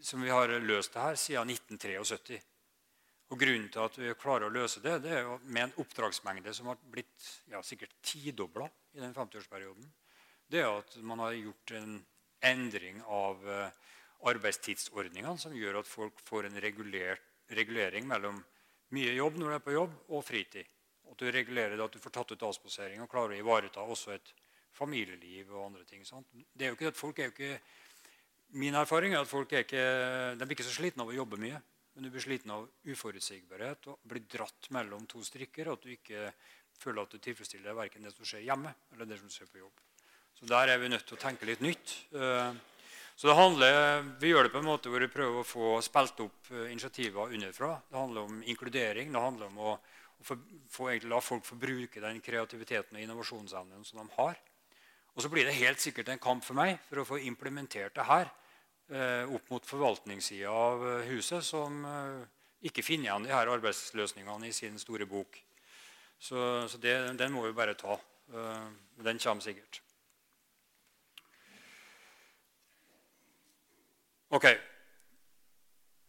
Speaker 2: som vi har løst det her siden 1973. Og Grunnen til at vi klarer å løse det, det er jo med en oppdragsmengde som har blitt ja, sikkert tidobla i den 50-årsperioden. Det er at man har gjort en endring av uh, arbeidstidsordningene som gjør at folk får en regulering mellom mye jobb når du er på jobb, og fritid. At du regulerer det at du får tatt ut avspasering og klarer å ivareta også et familieliv og andre ting. Sant? Det er jo ikke at folk er jo ikke, Min erfaring er at folk er ikke, de blir ikke så slitne av å jobbe mye. Men du blir sliten av uforutsigbarhet og blir dratt mellom to strikker. Og at du ikke føler at du tilfredsstiller verken det som skjer hjemme, eller det som skjer på jobb. Så der er vi nødt til å tenke litt nytt. Så det handler, Vi gjør det på en måte hvor vi prøver å få spilt opp eh, initiativer underfra. Det handler om inkludering. Det handler om å, å få, få, la folk få bruke den kreativiteten og innovasjonsevnen som de har. Og så blir det helt sikkert en kamp for meg for å få implementert det her eh, opp mot forvaltningssida av eh, huset, som eh, ikke finner igjen de her arbeidsløsningene i sin store bok. Så, så det, den må vi bare ta. Eh, den kommer sikkert. Ok.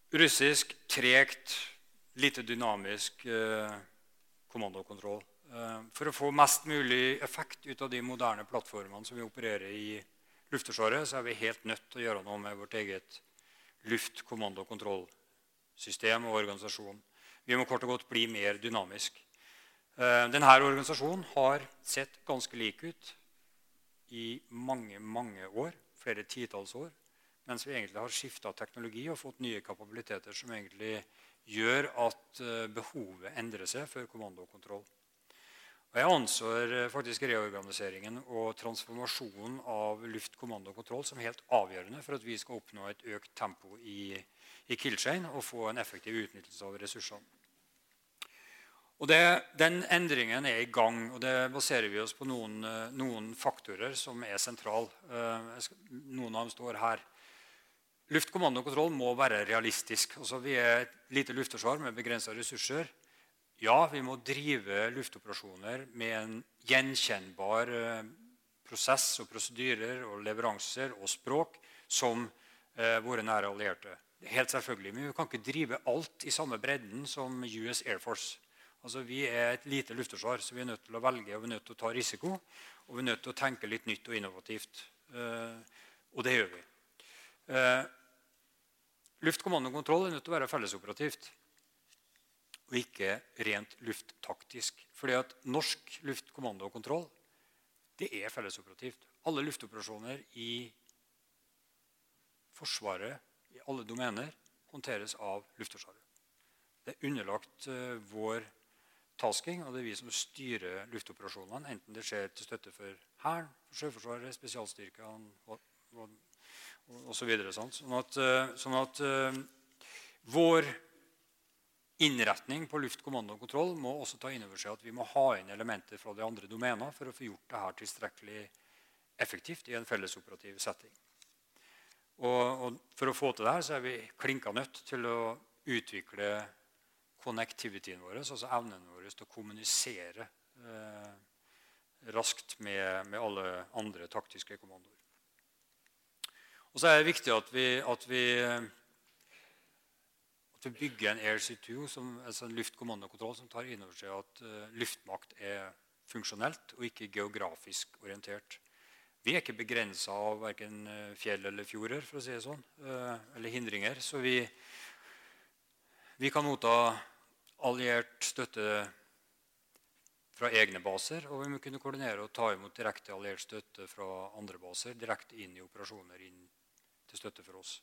Speaker 2: Russisk, tregt, lite dynamisk eh, kommandokontroll. Eh, for å få mest mulig effekt ut av de moderne plattformene som vi opererer i Luftforsvaret, så er vi helt nødt til å gjøre noe med vårt eget luftkommandokontrollsystem og organisasjon. Vi må kort og godt bli mer dynamisk. Eh, denne organisasjonen har sett ganske lik ut i mange, mange år, flere titalls år, mens vi egentlig har skifta teknologi og fått nye kapabiliteter som egentlig gjør at eh, behovet endrer seg for kommando og kontroll. Og jeg anser eh, faktisk reorganiseringen og transformasjonen av luftkommando og kontroll som helt avgjørende for at vi skal oppnå et økt tempo i, i Killchain og få en effektiv utnyttelse av ressursene. Og det, Den endringen er i gang, og det baserer vi oss på noen, eh, noen faktorer som er sentrale. Noen av dem står her. Luftkommando og kontroll må være realistisk. Altså, vi er et lite luftforsvar med begrensa ressurser. Ja, vi må drive luftoperasjoner med en gjenkjennbar eh, prosess og prosedyrer og leveranser og språk som eh, våre nære allierte. Er helt selvfølgelig, Men vi kan ikke drive alt i samme bredden som US Air Force. Altså, Vi er et lite luftforsvar, så vi er nødt til å velge og vi er nødt til å ta risiko. Og vi er nødt til å tenke litt nytt og innovativt. Eh, og det gjør vi. Eh, luftkommando og kontroll er nødt til å være fellesoperativt og ikke rent lufttaktisk. Fordi at norsk luftkommando og kontroll det er fellesoperativt. Alle luftoperasjoner i Forsvaret, i alle domener, håndteres av Luftforsvaret. Det er underlagt uh, vår tasking, og det er vi som styrer luftoperasjonene. Enten det skjer til støtte for Hæren, Sjøforsvaret, spesialstyrkene og, så. Sånn at, uh, sånn at uh, vår innretning på luftkommando og kontroll må også ta inn over seg at vi må ha inn elementer fra de andre domener for å få gjort det her tilstrekkelig effektivt i en fellesoperativ setting. Og, og For å få til det her så er vi klinka nødt til å utvikle connectivityen vår, altså evnen vår til å kommunisere eh, raskt med, med, alle andre taktiske kommandoer. Og så er det viktig at vi, at vi at vi bygger en AirC2, som, altså en luftkommandokontroll som tar inn over seg at uh, luftmakt er funksjonelt og ikke geografisk orientert. Vi er ikke begrensa av verken eh, fjell eller fjorder, for å si det sånn, uh, eller hindringer. Så vi, vi kan motta alliert støtte fra egne baser, og vi må kunne koordinere og ta imot direkte alliert støtte fra andre baser direkte inn i operasjoner inn til støtte for oss.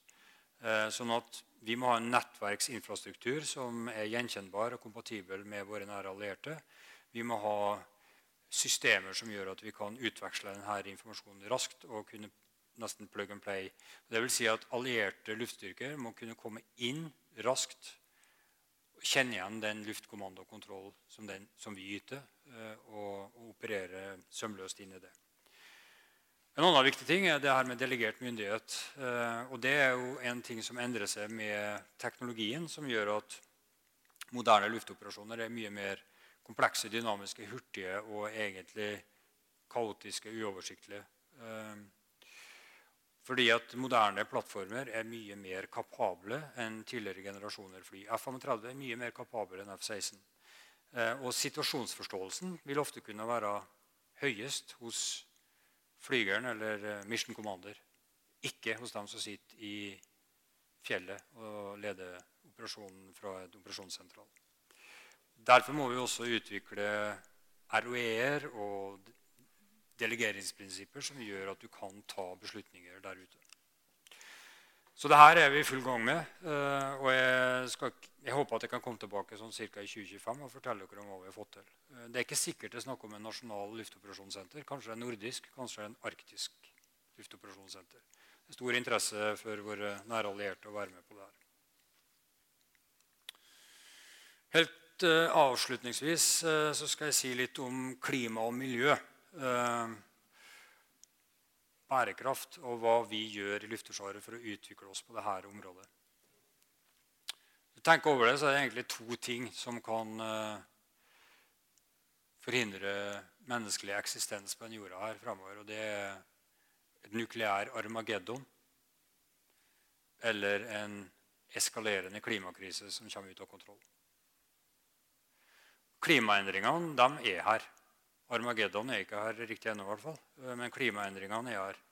Speaker 2: Eh, sånn at vi må ha en nettverksinfrastruktur som er gjenkjennbar og kompatibel med våre nære allierte. Vi må ha systemer som gjør at vi kan utveksle denne informasjonen raskt og kunne nesten plug and play. Det vil si at Allierte luftstyrker må kunne komme inn raskt og kjenne igjen den luftkommando og kontroll som, den, som vi yter, eh, og, og operere sømløst inn i det. En annen viktig ting er det her med delegert myndighet. Eh, og Det er jo en ting som endrer seg med teknologien, som gjør at moderne luftoperasjoner er mye mer komplekse, dynamiske, hurtige og egentlig kaotiske, uoversiktlige. Eh, fordi at moderne plattformer er mye mer kapable enn tidligere generasjoner fly. F-35 er mye mer kapabel enn F-16. Eh, og situasjonsforståelsen vil ofte kunne være høyest hos flygeren eller eh, mission commander. Ikke hos dem som sitter i fjellet og leder operasjonen fra et operasjonssentral. Derfor må vi også utvikle ROE-er og delegeringsprinsipper som gjør at du kan ta beslutninger der ute. Så det her er vi i full gang med. Eh, og jeg, skal, jeg, håper at jeg kan komme tilbake sånn ca. i 2025 og fortelle dere om hva vi har fått til. Eh, det er ikke sikkert det er snakk om en nasjonal luftoperasjonssenter. Kanskje en nordisk, kanskje en arktisk luftoperasjonssenter. Det er stor interesse for våre nære allierte å være med på det her. Helt uh, avslutningsvis så skal jeg si litt om klima og miljø. Bærekraft og hva vi gjør i Luftforsvaret for å utvikle oss på dette området. Tenk over det, så er det egentlig to ting som kan uh, forhindre menneskelig eksistens på den jorda her framover. Og det er et nukleær armageddon eller en eskalerende klimakrise som kommer ut av kontroll. Klimaendringene de er her. Armageddon er ikke her riktig ennå, i hvert fall. Eh, men klimaendringene er her.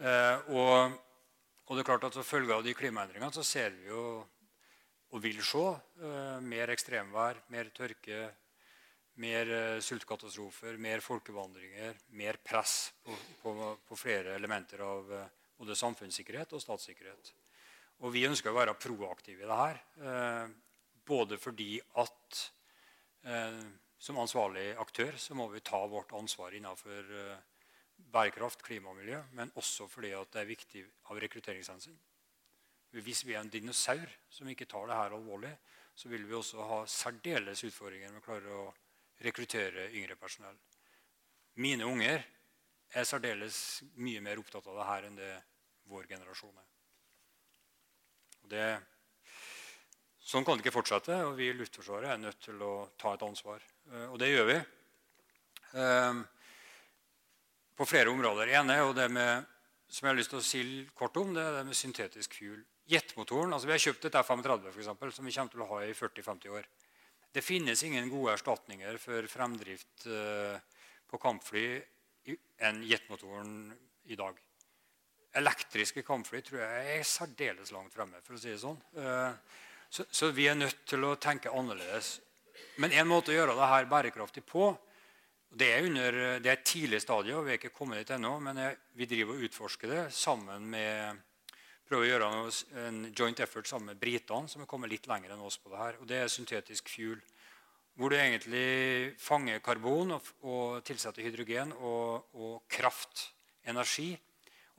Speaker 2: Eh, og, og, det er klart at Som følge av de klimaendringene så ser vi jo, og vil se, eh, mer ekstremvær, mer tørke, mer sultkatastrofer, mer folkevandringer, mer press på, på, på flere elementer av både samfunnssikkerhet og statssikkerhet. Og vi ønsker å være proaktive i det her. Både fordi at som ansvarlig aktør så må vi ta vårt ansvar innenfor eh, bærekraft, klima og miljø, men også fordi det er viktig av rekrutteringshensyn. Hvis vi er en dinosaur som ikke tar det her alvorlig, så vil vi også ha særdeles utfordringer med å klare å rekruttere yngre personell. Mine unger er særdeles mye mer opptatt av det her enn det vår generasjon er. Det Sånn kan det ikke fortsette, og vi i Luftforsvaret er nødt til å ta et ansvar. Eh, og det gjør vi. Eh, på flere områder. Det ene er jo det med, som jeg har lyst til å si kort om, det er det med syntetisk fuel. Jetmotoren, altså Vi har kjøpt et F-35 for eksempel, som vi kommer til å ha i 40-50 år. Det finnes ingen gode erstatninger for fremdrift eh, på kampfly enn jetmotoren i dag. Elektriske kampfly tror jeg er særdeles langt fremme. for å si det sånn. Så, så, vi er nødt til å tenke annerledes. Men en måte å gjøre det her bærekraftig på Det er, under, det er et tidlig stadie, og vi er ikke kommet dit ennå. Men jeg, vi driver og utforsker det sammen med prøver å gjøre en joint effort sammen med britene, som er kommet litt lenger enn oss på det her. Og det er syntetisk fuel. Hvor du egentlig fanger karbon og, og tilsetter hydrogen og, og kraft, energi,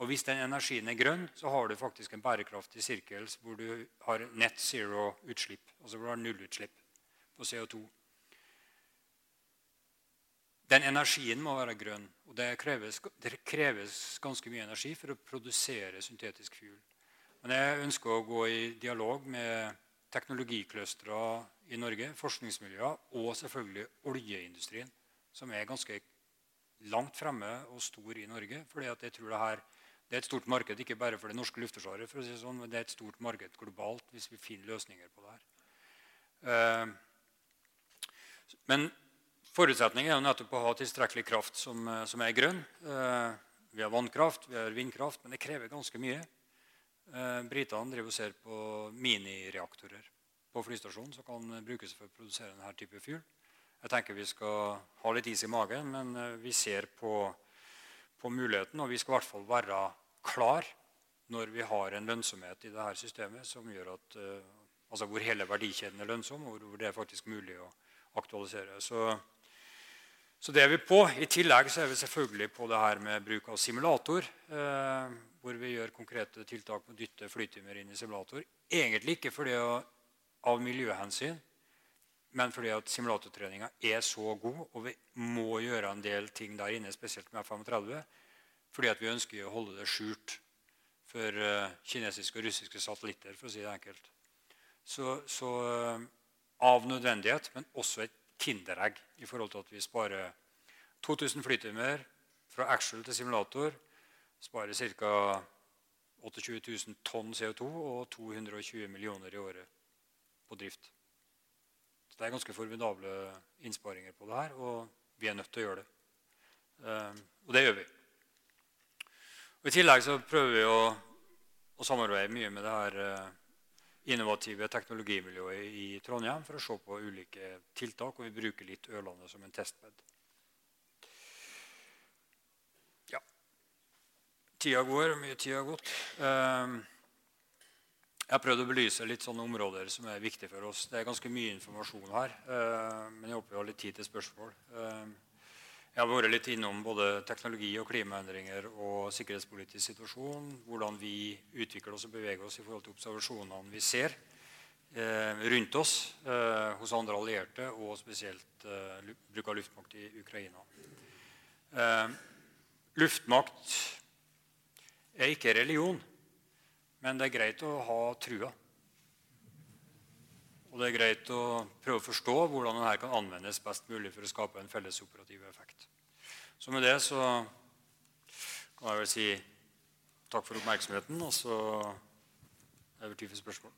Speaker 2: og hvis den energien er grønn, så har du faktisk en bærekraftig sirkel hvor du har net zero-utslipp. Altså hvor du har nullutslipp på CO2. Den energien må være grønn. og det kreves, det kreves, ganske mye energi for å produsere syntetisk fuel. Men jeg ønsker å gå i dialog med teknologiclustere i Norge, forskningsmiljøer og selvfølgelig oljeindustrien, som er ganske langt fremme og stor i Norge. fordi jeg tror det her det er et stort marked ikke bare for det norske luftforsvaret, for si sånn, men det er et stort marked globalt hvis vi finner løsninger på det her. Eh, men forutsetningen er jo nettopp å ha tilstrekkelig kraft som, eh, som er grønn. Eh, vi har vannkraft, vi har vindkraft, men det krever ganske mye. Britene driver og ser på minireaktorer på flystasjonen som kan brukes for å produsere denne type fuel. Jeg tenker Vi skal ha litt is i magen, men vi ser på, på muligheten, og vi skal i hvert fall være klar når vi har en lønnsomhet i dette systemet som gjør at, altså hvor hele verdikjeden er lønnsom, og hvor det er faktisk mulig å aktualisere. Så, så, det er vi på. I tillegg så er vi selvfølgelig på det her med bruk av simulator. Eh, hvor vi gjør konkrete tiltak med å dytte flytimer inn i simulator. Egentlig ikke fordi av miljøhensyn, men fordi at simulatortreninga er så god, og vi må gjøre en del ting der inne, spesielt med F-35 fordi at vi ønsker å holde det skjult for uh, kinesiske og russiske satellitter. for å si det enkelt. Så, så av nødvendighet, men også et kinderegg i forhold til at vi sparer 2000 flytimer fra actual til simulator. Sparer ca. 28 000 tonn CO2 og 220 millioner i året på drift. Så Det er ganske formidable innsparinger på det her, og vi er nødt til å gjøre det. Uh, og det gjør vi. Og I tillegg så prøver vi å, å samarbeide mye med det her uh, innovative teknologimiljøet i Trondheim for å se på ulike tiltak. Og vi bruker litt Ørlandet som en testbed. Ja. Tida går, mye tid har gått. Uh, jeg har prøvd å belyse litt sånne områder som er viktige for oss. Det er ganske mye informasjon her, uh, men jeg håper vi har litt tid til spørsmål. Jeg har vært litt innom både teknologi og klimaendringer og sikkerhetspolitisk situasjon. Hvordan vi utvikler oss og beveger oss i forhold til observasjonene vi ser eh, rundt oss eh, hos andre allierte, og spesielt eh, bruk av luftmakt i Ukraina. Eh, luftmakt er ikke religion, men det er greit å ha trua. Og det er greit å prøve å forstå hvordan denne kan anvendes best mulig for å skape en felles operativ effekt. Så med det så kan jeg vel si takk for oppmerksomheten, og så er det tid for spørsmål.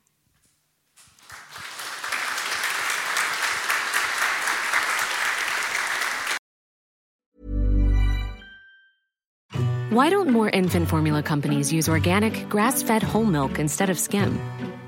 Speaker 3: Why don't more infant formula companies use organic, grass fed whole milk instead of skim?